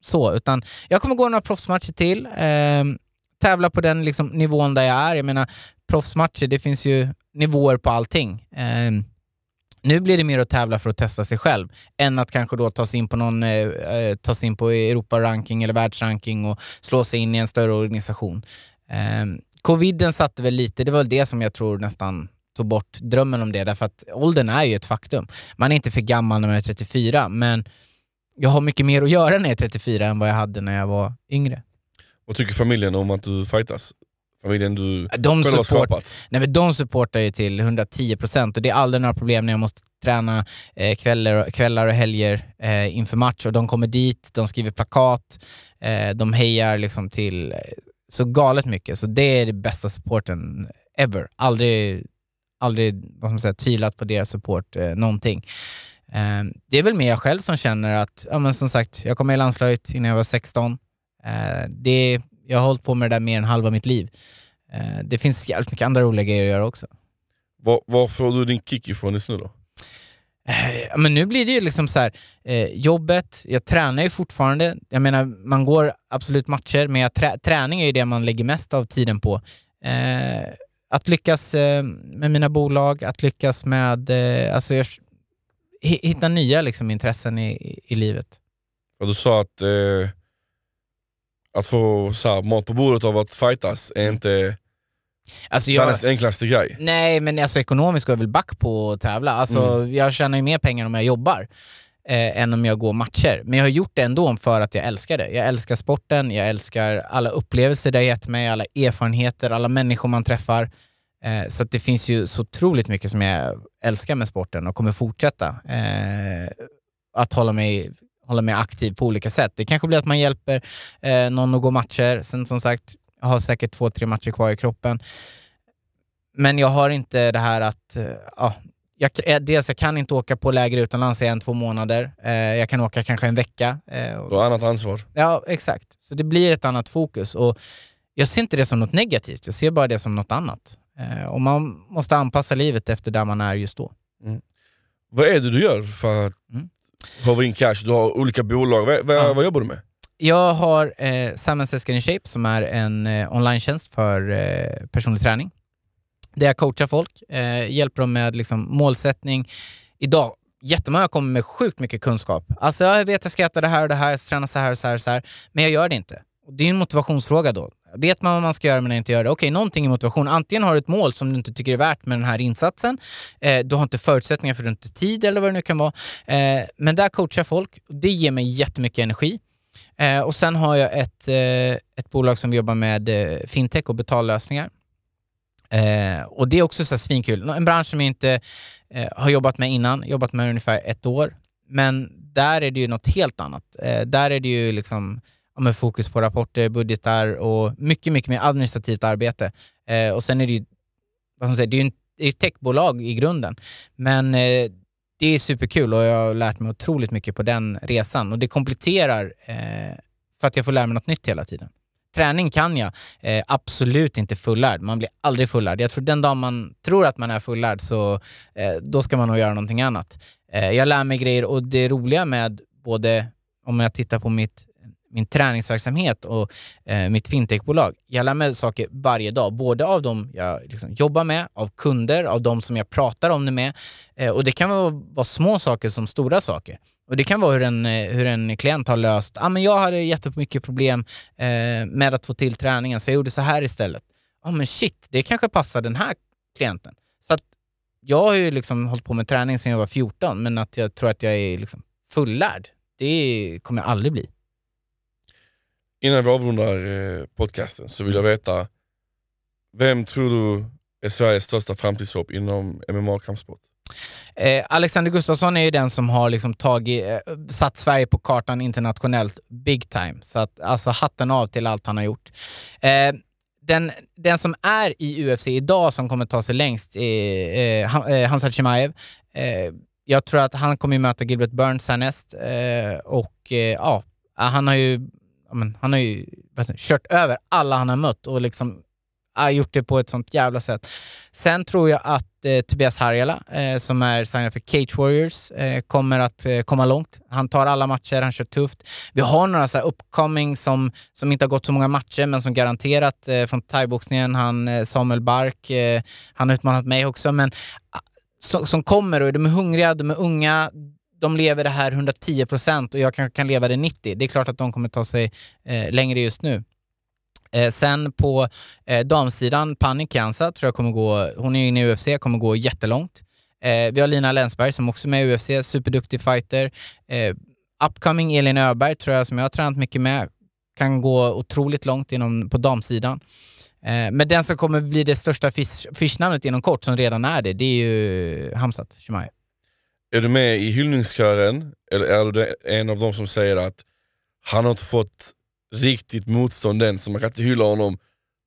så, utan jag kommer gå några proffsmatcher till, eh, tävla på den liksom, nivån där jag är. Jag menar, proffsmatcher, det finns ju nivåer på allting. Eh, nu blir det mer att tävla för att testa sig själv, än att kanske då ta sig in på någon, eh, eh ta sig in på Europa-ranking eller världsranking och slå sig in i en större organisation. Eh, Coviden satte väl lite, det var väl det som jag tror nästan tog bort drömmen om det, därför att åldern är ju ett faktum. Man är inte för gammal när man är 34, men jag har mycket mer att göra när jag är 34 än vad jag hade när jag var yngre. Vad tycker familjen om att du fightas? Familjen du de själv har support, skapat? Nej, men de supportar ju till 110% och det är aldrig några problem när jag måste träna eh, kvällar, kvällar och helger eh, inför match och de kommer dit, de skriver plakat, eh, de hejar liksom till eh, så galet mycket. Så det är den bästa supporten ever. Aldrig aldrig vad man säga, tvivlat på deras support eh, någonting. Eh, det är väl mer jag själv som känner att, ja men som sagt, jag kom med i landslaget innan jag var 16. Eh, det, jag har hållit på med det där mer än halva mitt liv. Eh, det finns jävligt mycket andra roliga grejer att göra också. Var, var får du din kick ifrån just nu då? Eh, men nu blir det ju liksom så här, eh, jobbet, jag tränar ju fortfarande. Jag menar, man går absolut matcher, men jag trä träning är ju det man lägger mest av tiden på. Eh, att lyckas eh, med mina bolag, att lyckas med... Alltså jag, hitta nya liksom, intressen i, i livet. Och du sa att, att få så här, mat på bordet av att fightas är inte alltså jag, världens enklaste grej. Nej, men alltså, ekonomiskt går jag väl back på att tävla. Alltså, mm. Jag tjänar ju mer pengar om jag jobbar eh, än om jag går matcher. Men jag har gjort det ändå för att jag älskar det. Jag älskar sporten, jag älskar alla upplevelser det har gett mig, alla erfarenheter, alla människor man träffar. Eh, så det finns ju så otroligt mycket som jag älskar med sporten och kommer fortsätta eh, att hålla mig, hålla mig aktiv på olika sätt. Det kanske blir att man hjälper eh, någon att gå matcher. Sen som sagt, jag har säkert två, tre matcher kvar i kroppen. Men jag har inte det här att, eh, ja, jag, eh, dels jag kan inte åka på läger utomlands i en, två månader. Eh, jag kan åka kanske en vecka. Eh, du har annat ansvar. Ja, exakt. Så det blir ett annat fokus. Och jag ser inte det som något negativt, jag ser bara det som något annat. Eh, och man måste anpassa livet efter där man är just då. Mm. Vad är det du gör för att mm. Håva in cash? Du har olika bolag, vad, vad, ja. vad jobbar du med? Jag har eh, in Shape som är en eh, online för eh, personlig träning. Där jag coachar folk, eh, hjälper dem med liksom, målsättning. Idag, jättemånga kommer med sjukt mycket kunskap. Alltså jag vet att jag ska äta det här och det här, träna så här och så här, och så här men jag gör det inte. Och det är en motivationsfråga då. Vet man vad man ska göra men inte gör det? Okej, okay, någonting i motivation. Antingen har du ett mål som du inte tycker är värt med den här insatsen. Eh, du har inte förutsättningar för du har inte tid eller vad det nu kan vara. Eh, men där coachar folk. Det ger mig jättemycket energi. Eh, och sen har jag ett, eh, ett bolag som jobbar med eh, fintech och betallösningar. Eh, och det är också så svinkul. En bransch som jag inte eh, har jobbat med innan, jobbat med ungefär ett år. Men där är det ju något helt annat. Eh, där är det ju liksom med fokus på rapporter, budgetar och mycket, mycket mer administrativt arbete. Eh, och sen är det ju, vad man säger, det är ju ett techbolag i grunden. Men eh, det är superkul och jag har lärt mig otroligt mycket på den resan och det kompletterar eh, för att jag får lära mig något nytt hela tiden. Träning kan jag, eh, absolut inte fullärd. Man blir aldrig fullärd. Jag tror den dag man tror att man är fullärd så eh, då ska man nog göra någonting annat. Eh, jag lär mig grejer och det roliga med både om jag tittar på mitt min träningsverksamhet och eh, mitt fintechbolag. Jag lär mig saker varje dag, både av de jag liksom jobbar med, av kunder, av de som jag pratar om det med. Eh, och det kan vara, vara, små saker som stora saker. Och Det kan vara hur en, eh, hur en klient har löst, ah, men jag hade jättemycket problem eh, med att få till träningen så jag gjorde så här istället. Ja ah, men shit, det kanske passar den här klienten. Så att jag har ju liksom hållit på med träning sedan jag var 14, men att jag tror att jag är liksom fullärd, det kommer jag aldrig bli innan vi avrundar eh, podcasten så vill jag veta, vem tror du är Sveriges största framtidshopp inom MMA-kampsport? Eh, Alexander Gustafsson är ju den som har liksom tagit, eh, satt Sverige på kartan internationellt big time. Så att, alltså hatten av till allt han har gjort. Eh, den, den som är i UFC idag som kommer ta sig längst är eh, eh Chimaev. Eh, jag tror att han kommer möta Gilbert Burns härnäst och ja, han har ju, men, han har ju vet, kört över alla han har mött och liksom har gjort det på ett sånt jävla sätt. Sen tror jag att eh, Tobias Harjala, eh, som är signad för Cage Warriors, eh, kommer att eh, komma långt. Han tar alla matcher, han kör tufft. Vi har några så här upcoming som, som inte har gått så många matcher, men som garanterat eh, från thaiboxningen, han eh, Samuel Bark, eh, han har utmanat mig också, men ah, som, som kommer och de är hungriga, de är unga, de lever det här 110 procent och jag kanske kan leva det 90. Det är klart att de kommer ta sig eh, längre just nu. Eh, sen på eh, damsidan, Pani Kianza tror jag kommer gå, hon är inne i UFC, kommer gå jättelångt. Eh, vi har Lina Länsberg som också är med i UFC, superduktig fighter. Eh, upcoming Elin Öberg tror jag, som jag har tränat mycket med, kan gå otroligt långt inom, på damsidan. Eh, men den som kommer bli det största fish, fishnamnet inom kort, som redan är det, det är ju Hamzat Chimaev. Är du med i hyllningskören, eller är du en av de som säger att han har inte fått riktigt motstånd än, så man kan inte hylla honom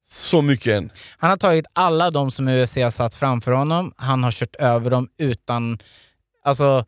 så mycket än? Han har tagit alla de som UFC har satt framför honom. Han har kört över dem utan... Alltså,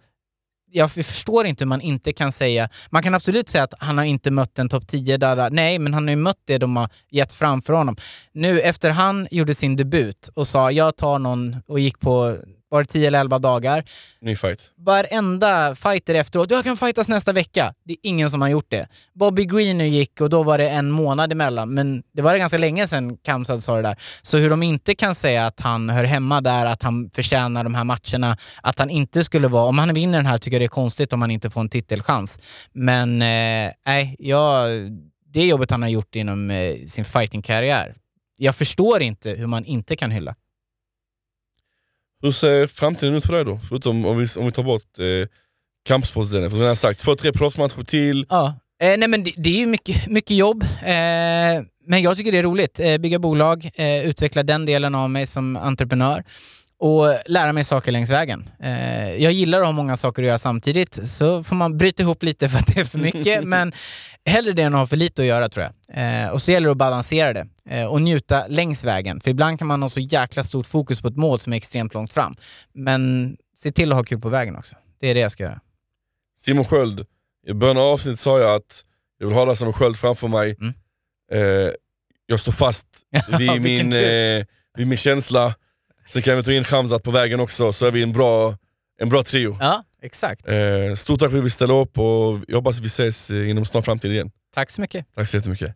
jag förstår inte hur man inte kan säga... Man kan absolut säga att han har inte mött en topp 10 där, nej, men han har ju mött det de har gett framför honom. Nu efter han gjorde sin debut och sa jag tar någon och gick på var det 10 eller 11 dagar. Ny fight. Varenda fighter efteråt, jag kan fightas nästa vecka. Det är ingen som har gjort det. Bobby Green nu gick och då var det en månad emellan, men det var det ganska länge sedan Kamsad sa det där. Så hur de inte kan säga att han hör hemma där, att han förtjänar de här matcherna, att han inte skulle vara, om han vinner den här tycker jag det är konstigt om han inte får en titelchans. Men eh, nej, jag, det jobbet han har gjort inom eh, sin fightingkarriär, jag förstår inte hur man inte kan hylla. Hur ser framtiden ut för dig då? Förutom om vi, om vi tar bort eh, kampsportsdelen. För som jag har sagt, två, tre proffsmatcher till. Ja. Eh, nej men det, det är ju mycket, mycket jobb, eh, men jag tycker det är roligt. Eh, bygga bolag, eh, utveckla den delen av mig som entreprenör och lära mig saker längs vägen. Eh, jag gillar att ha många saker att göra samtidigt, så får man bryta ihop lite för att det är för mycket, (laughs) men hellre det än att ha för lite att göra tror jag. Eh, och så gäller det att balansera det eh, och njuta längs vägen, för ibland kan man ha så jäkla stort fokus på ett mål som är extremt långt fram. Men se till att ha kul på vägen också. Det är det jag ska göra. Simon Sköld, i början av avsnittet sa jag att jag vill ha dig som sköld framför mig. Mm. Eh, jag står fast (laughs) vid, min, eh, vid min känsla. Sen kan vi ta in Hamzat på vägen också, så är vi en bra, en bra trio. Ja, exakt. Eh, stort tack för att vi ställde upp och jag hoppas vi ses eh, inom snar framtid igen. Tack så mycket. Tack så jättemycket.